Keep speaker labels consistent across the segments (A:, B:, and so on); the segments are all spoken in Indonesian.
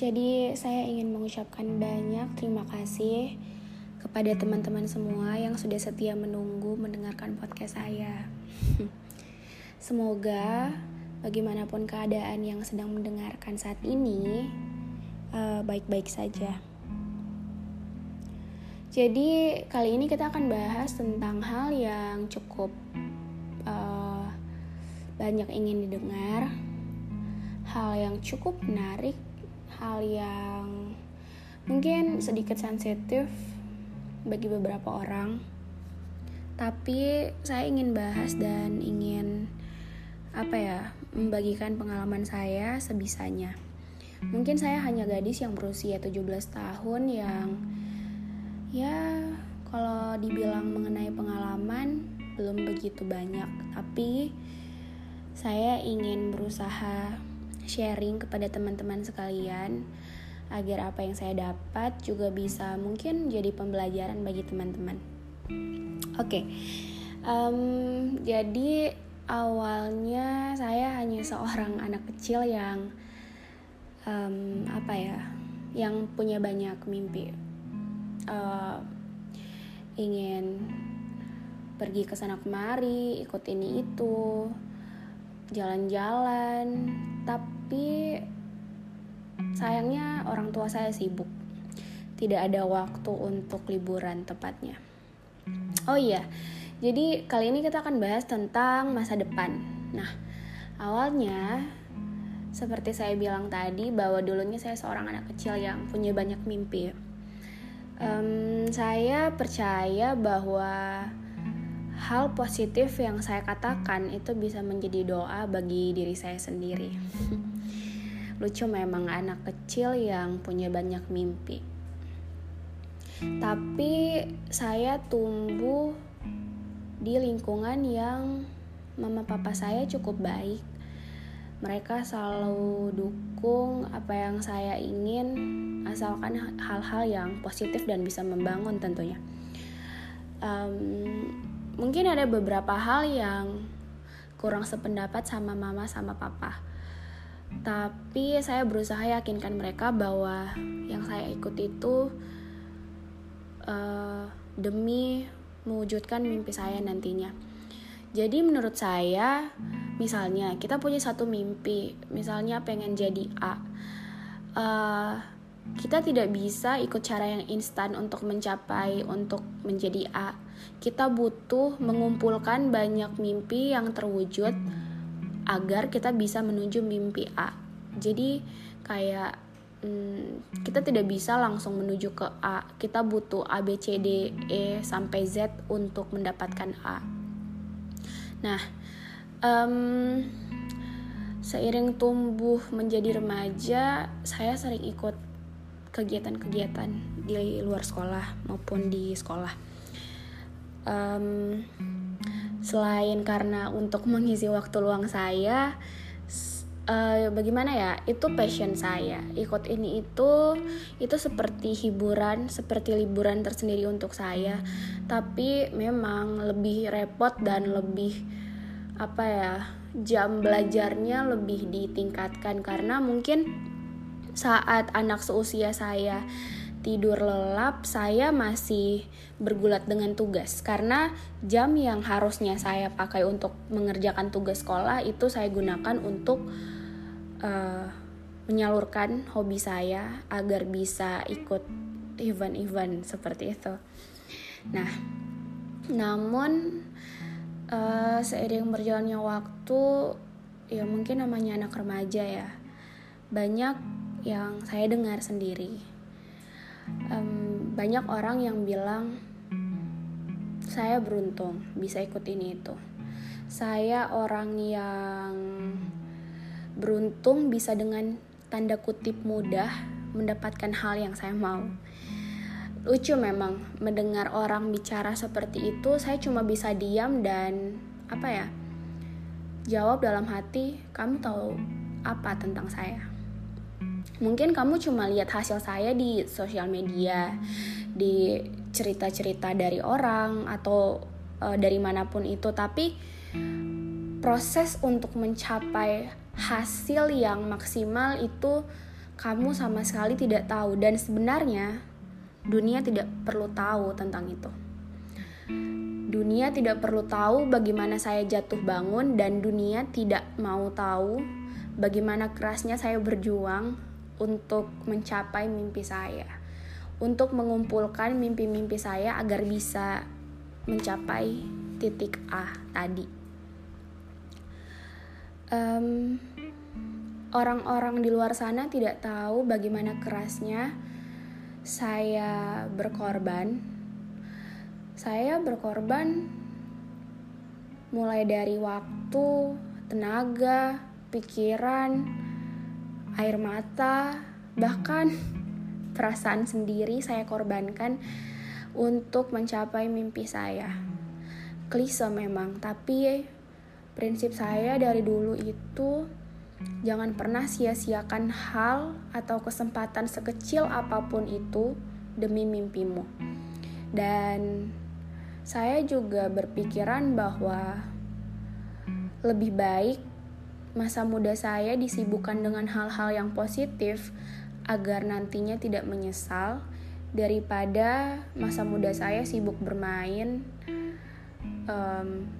A: jadi saya ingin mengucapkan banyak terima kasih kepada teman-teman semua yang sudah setia menunggu mendengarkan podcast saya. Semoga bagaimanapun keadaan yang sedang mendengarkan saat ini eh, baik-baik saja. Jadi kali ini kita akan bahas tentang hal yang cukup eh, banyak ingin didengar, hal yang cukup menarik, hal yang mungkin sedikit sensitif bagi beberapa orang. Tapi saya ingin bahas dan ingin apa ya, membagikan pengalaman saya sebisanya. Mungkin saya hanya gadis yang berusia 17 tahun yang ya kalau dibilang mengenai pengalaman belum begitu banyak, tapi saya ingin berusaha sharing kepada teman-teman sekalian agar apa yang saya dapat juga bisa mungkin jadi pembelajaran bagi teman-teman. Oke, em, jadi awalnya saya hanya seorang anak kecil yang em, apa ya, yang punya banyak mimpi, Eh, ingin pergi ke sana kemari, ikut ini itu, jalan-jalan, tapi sayangnya orang tua saya sibuk. Tidak ada waktu untuk liburan tepatnya. Oh iya, jadi kali ini kita akan bahas tentang masa depan. Nah, awalnya seperti saya bilang tadi bahwa dulunya saya seorang anak kecil yang punya banyak mimpi. Em, saya percaya bahwa hal positif yang saya katakan itu bisa menjadi doa bagi diri saya sendiri. Lucu memang anak kecil yang punya banyak mimpi. Tapi saya tumbuh di lingkungan yang mama papa saya cukup baik. Mereka selalu dukung apa yang saya ingin asalkan hal-hal yang positif dan bisa membangun tentunya. Um, mungkin ada beberapa hal yang kurang sependapat sama mama sama papa. Tapi saya berusaha yakinkan mereka bahwa yang saya ikut itu uh, demi mewujudkan mimpi saya nantinya. Jadi menurut saya misalnya kita punya satu mimpi misalnya pengen jadi A uh, kita tidak bisa ikut cara yang instan untuk mencapai untuk menjadi A. Kita butuh mengumpulkan banyak mimpi yang terwujud agar kita bisa menuju mimpi A. Jadi kayak hmm, kita tidak bisa langsung menuju ke A. Kita butuh A B C D E sampai Z untuk mendapatkan A. Nah, um, seiring tumbuh menjadi remaja, saya sering ikut kegiatan-kegiatan di luar sekolah maupun di sekolah. Um, selain karena untuk mengisi waktu luang saya, uh, bagaimana ya? Itu passion saya. Ikut ini itu itu seperti hiburan, seperti liburan tersendiri untuk saya. Tapi memang lebih repot dan lebih apa ya? Jam belajarnya lebih ditingkatkan karena mungkin saat anak seusia saya tidur lelap, saya masih bergulat dengan tugas karena jam yang harusnya saya pakai untuk mengerjakan tugas sekolah itu saya gunakan untuk uh, menyalurkan hobi saya agar bisa ikut event-event seperti itu. Nah, namun uh, seiring berjalannya waktu, ya mungkin namanya anak remaja ya, banyak yang saya dengar sendiri banyak orang yang bilang saya beruntung bisa ikut ini itu. Saya orang yang beruntung bisa dengan tanda kutip mudah mendapatkan hal yang saya mau. Lucu memang mendengar orang bicara seperti itu, saya cuma bisa diam dan apa ya? Jawab dalam hati, kamu tahu apa tentang saya? Mungkin kamu cuma lihat hasil saya di sosial media, di cerita-cerita dari orang atau uh, dari mana pun itu, tapi proses untuk mencapai hasil yang maksimal itu kamu sama sekali tidak tahu. Dan sebenarnya dunia tidak perlu tahu tentang itu. Dunia tidak perlu tahu bagaimana saya jatuh bangun dan dunia tidak mau tahu bagaimana kerasnya saya berjuang untuk mencapai mimpi saya. Untuk mengumpulkan mimpi-mimpi saya agar bisa mencapai titik A tadi. Um, orang-orang di luar sana tidak tahu bagaimana kerasnya saya berkorban. Saya berkorban mulai dari waktu, tenaga, pikiran, air mata, bahkan perasaan sendiri saya korbankan untuk mencapai mimpi saya. Klise memang, tapi prinsip saya dari dulu itu Jangan pernah sia-siakan hal atau kesempatan sekecil apa pun itu demi mimpimu. Dan saya juga berpikiran bahwa lebih baik masa muda saya disibukkan dengan hal-hal yang positif agar nantinya tidak menyesal daripada masa muda saya sibuk bermain um,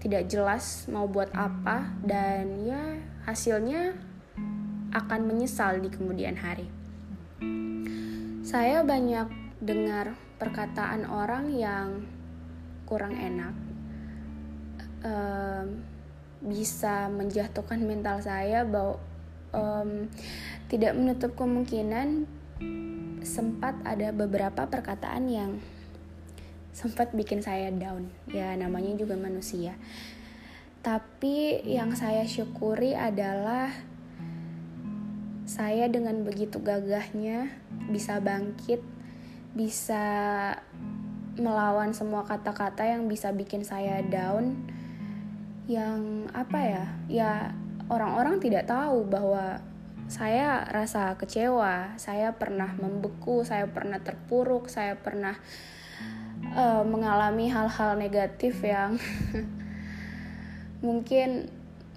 A: tidak jelas mau buat apa dan ya hasilnya akan menyesal di kemudian hari. Saya banyak dengar perkataan orang yang kurang enak, um, bisa menjatuhkan mental saya bahwa um, tidak menutup kemungkinan sempat ada beberapa perkataan yang sempat bikin saya down. Ya namanya juga manusia. Tapi yang saya syukuri adalah saya dengan begitu gagahnya bisa bangkit, bisa melawan semua kata-kata yang bisa bikin saya down. Yang apa ya? Ya orang-orang tidak tahu bahwa saya rasa kecewa, saya pernah membeku, saya pernah terpuruk, saya pernah uh, mengalami hal-hal negatif yang mungkin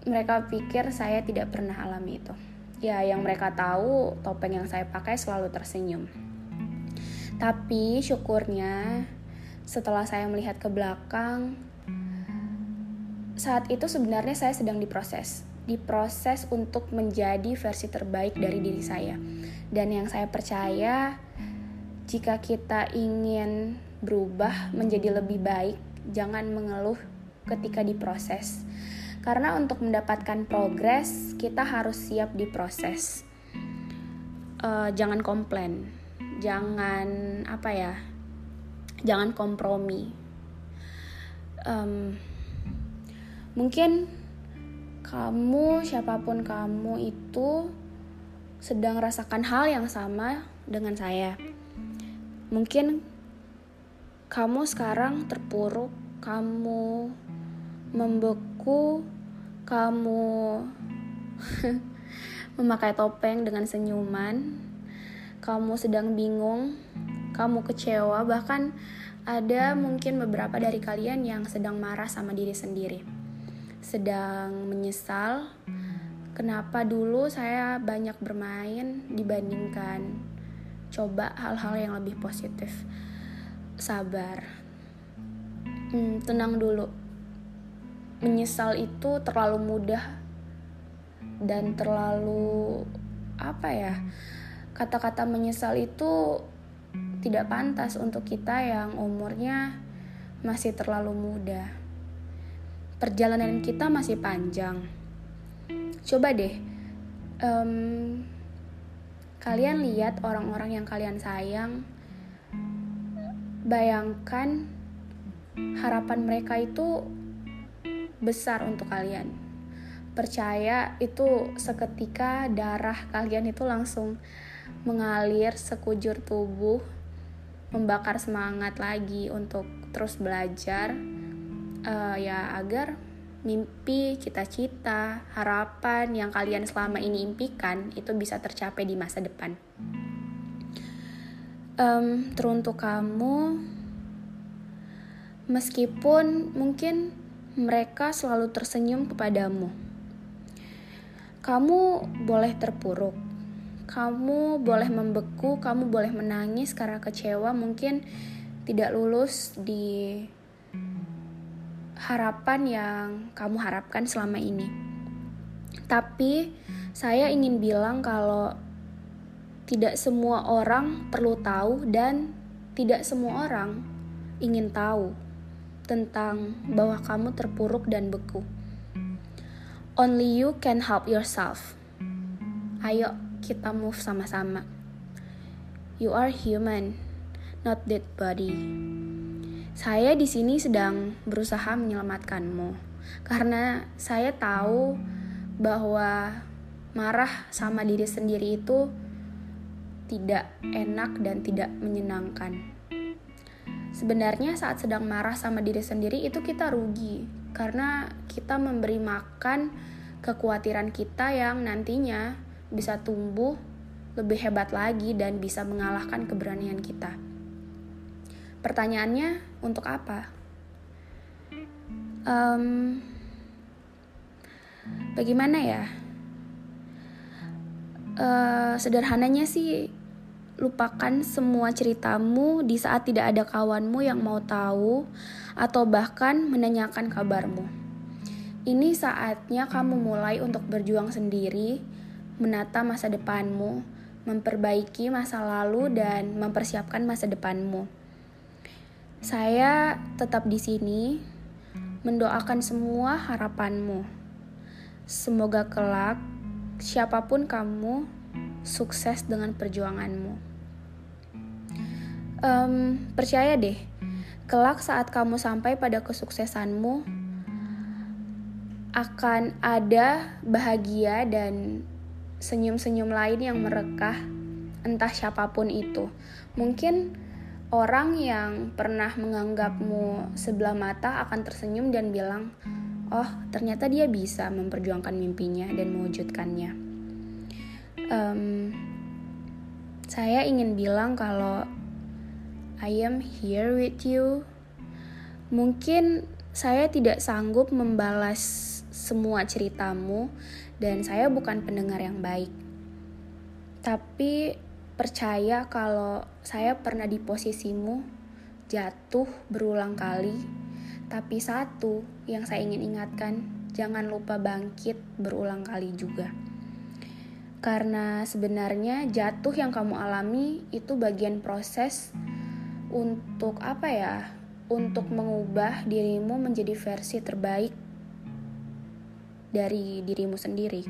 A: mereka pikir saya tidak pernah alami itu. Ya, yang mereka tahu topeng yang saya pakai selalu tersenyum. Tapi syukurnya setelah saya melihat ke belakang, saat itu sebenarnya saya sedang diproses. Diproses untuk menjadi versi terbaik dari diri saya. Dan yang saya percaya, jika kita ingin berubah menjadi lebih baik, jangan mengeluh ketika diproses. Karena untuk mendapatkan progres, kita harus siap diproses. Uh, jangan komplain, jangan apa ya, jangan kompromi. Um, mungkin kamu, siapa pun kamu itu sedang rasakan hal yang sama dengan saya. Mungkin kamu sekarang terpuruk, kamu membeku kamu memakai topeng dengan senyuman, kamu sedang bingung, kamu kecewa, bahkan ada mungkin beberapa dari kalian yang sedang marah sama diri sendiri, sedang menyesal. Kenapa dulu saya banyak bermain dibandingkan coba hal-hal yang lebih positif? Sabar, hmm, tenang dulu menyesal itu terlalu mudah dan terlalu apa ya kata-kata menyesal itu tidak pantas untuk kita yang umurnya masih terlalu muda perjalanan kita masih panjang. Coba deh um, kalian lihat orang-orang yang kalian sayang. Bayangkan harapan mereka itu besar untuk kalian. Percaya itu seketika darah kalian itu langsung mengalir sekujur tubuh, membakar semangat lagi untuk terus belajar uh, ya agar mimpi, cita-cita, harapan yang kalian selama ini impikan itu bisa tercapai di masa depan. Um, teruntuk kamu, meskipun mungkin mereka selalu tersenyum kepadamu, kamu boleh terpuruk, kamu boleh membeku, kamu boleh menangis karena kecewa, mungkin tidak lulus di harapan yang kamu harapkan selama ini. Tapi saya ingin bilang kalau tidak semua orang perlu tahu dan tidak semua orang ingin tahu tentang bahwa kamu terpuruk dan beku. Only you can help yourself. Ayo kita move sama-sama. You are human, not dead body. Saya di sini sedang berusaha menyelamatkanmu karena saya tahu bahwa marah sama diri sendiri itu tidak enak dan tidak menyenangkan. Sebenarnya saat sedang marah sama diri sendiri itu kita rugi karena kita memberi makan kekhawatiran kita yang nantinya bisa tumbuh lebih hebat lagi dan bisa mengalahkan keberanian kita. Pertanyaannya, untuk apa? Um, bagaimana ya? Uh, sederhananya sih, lupakan semua ceritamu di saat tidak ada kawanmu yang mau tahu atau bahkan menanyakan kabarmu. Ini saatnya kamu mulai untuk berjuang sendiri, menata masa depanmu, memperbaiki masa lalu, dan mempersiapkan masa depanmu. Saya tetap di sini mendoakan semua harapanmu. Semoga kelak siapa pun kamu sukses dengan perjuanganmu. Um, percaya deh, kelak saat kamu sampai pada kesuksesanmu akan ada bahagia dan senyum-senyum lain yang merekah entah siapa pun itu. Mungkin orang yang pernah menganggapmu sebelah mata akan tersenyum dan bilang, "Oh, ternyata dia bisa memperjuangkan mimpinya dan mewujudkannya." Um, saya ingin bilang kalau I am here with you. Mungkin saya tidak sanggup membalas semua ceritamu, dan saya bukan pendengar yang baik. Tapi percaya kalau saya pernah di posisimu jatuh berulang kali, tapi satu yang saya ingin ingatkan, jangan lupa bangkit berulang kali juga. Karena sebenarnya jatuh yang kamu alami itu bagian proses untuk apa ya? Untuk mengubah dirimu menjadi versi terbaik dari dirimu sendiri.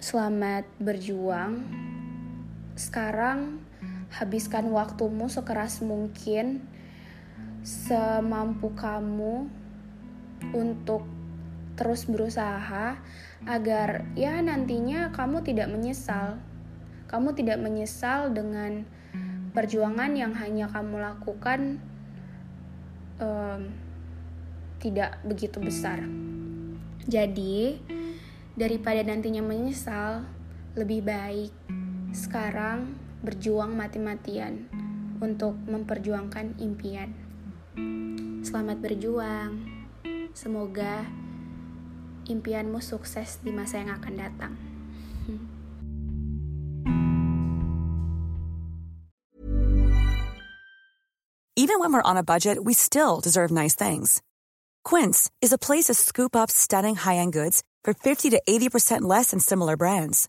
A: Selamat berjuang sekarang habiskan waktumu sekeras mungkin semampu kamu untuk terus berusaha agar ya nantinya kamu tidak menyesal. Kamu tidak menyesal dengan perjuangan yang hanya kamu lakukan um, tidak begitu besar. Jadi daripada nantinya menyesal lebih baik sekarang berjuang mati-matian untuk memperjuangkan impian. Selamat berjuang. Semoga impianmu sukses di masa yang akan datang.
B: Even when we're on a budget, we still deserve nice things. Quince is a place to scoop up stunning high-end goods for 50 to 80% less than similar brands.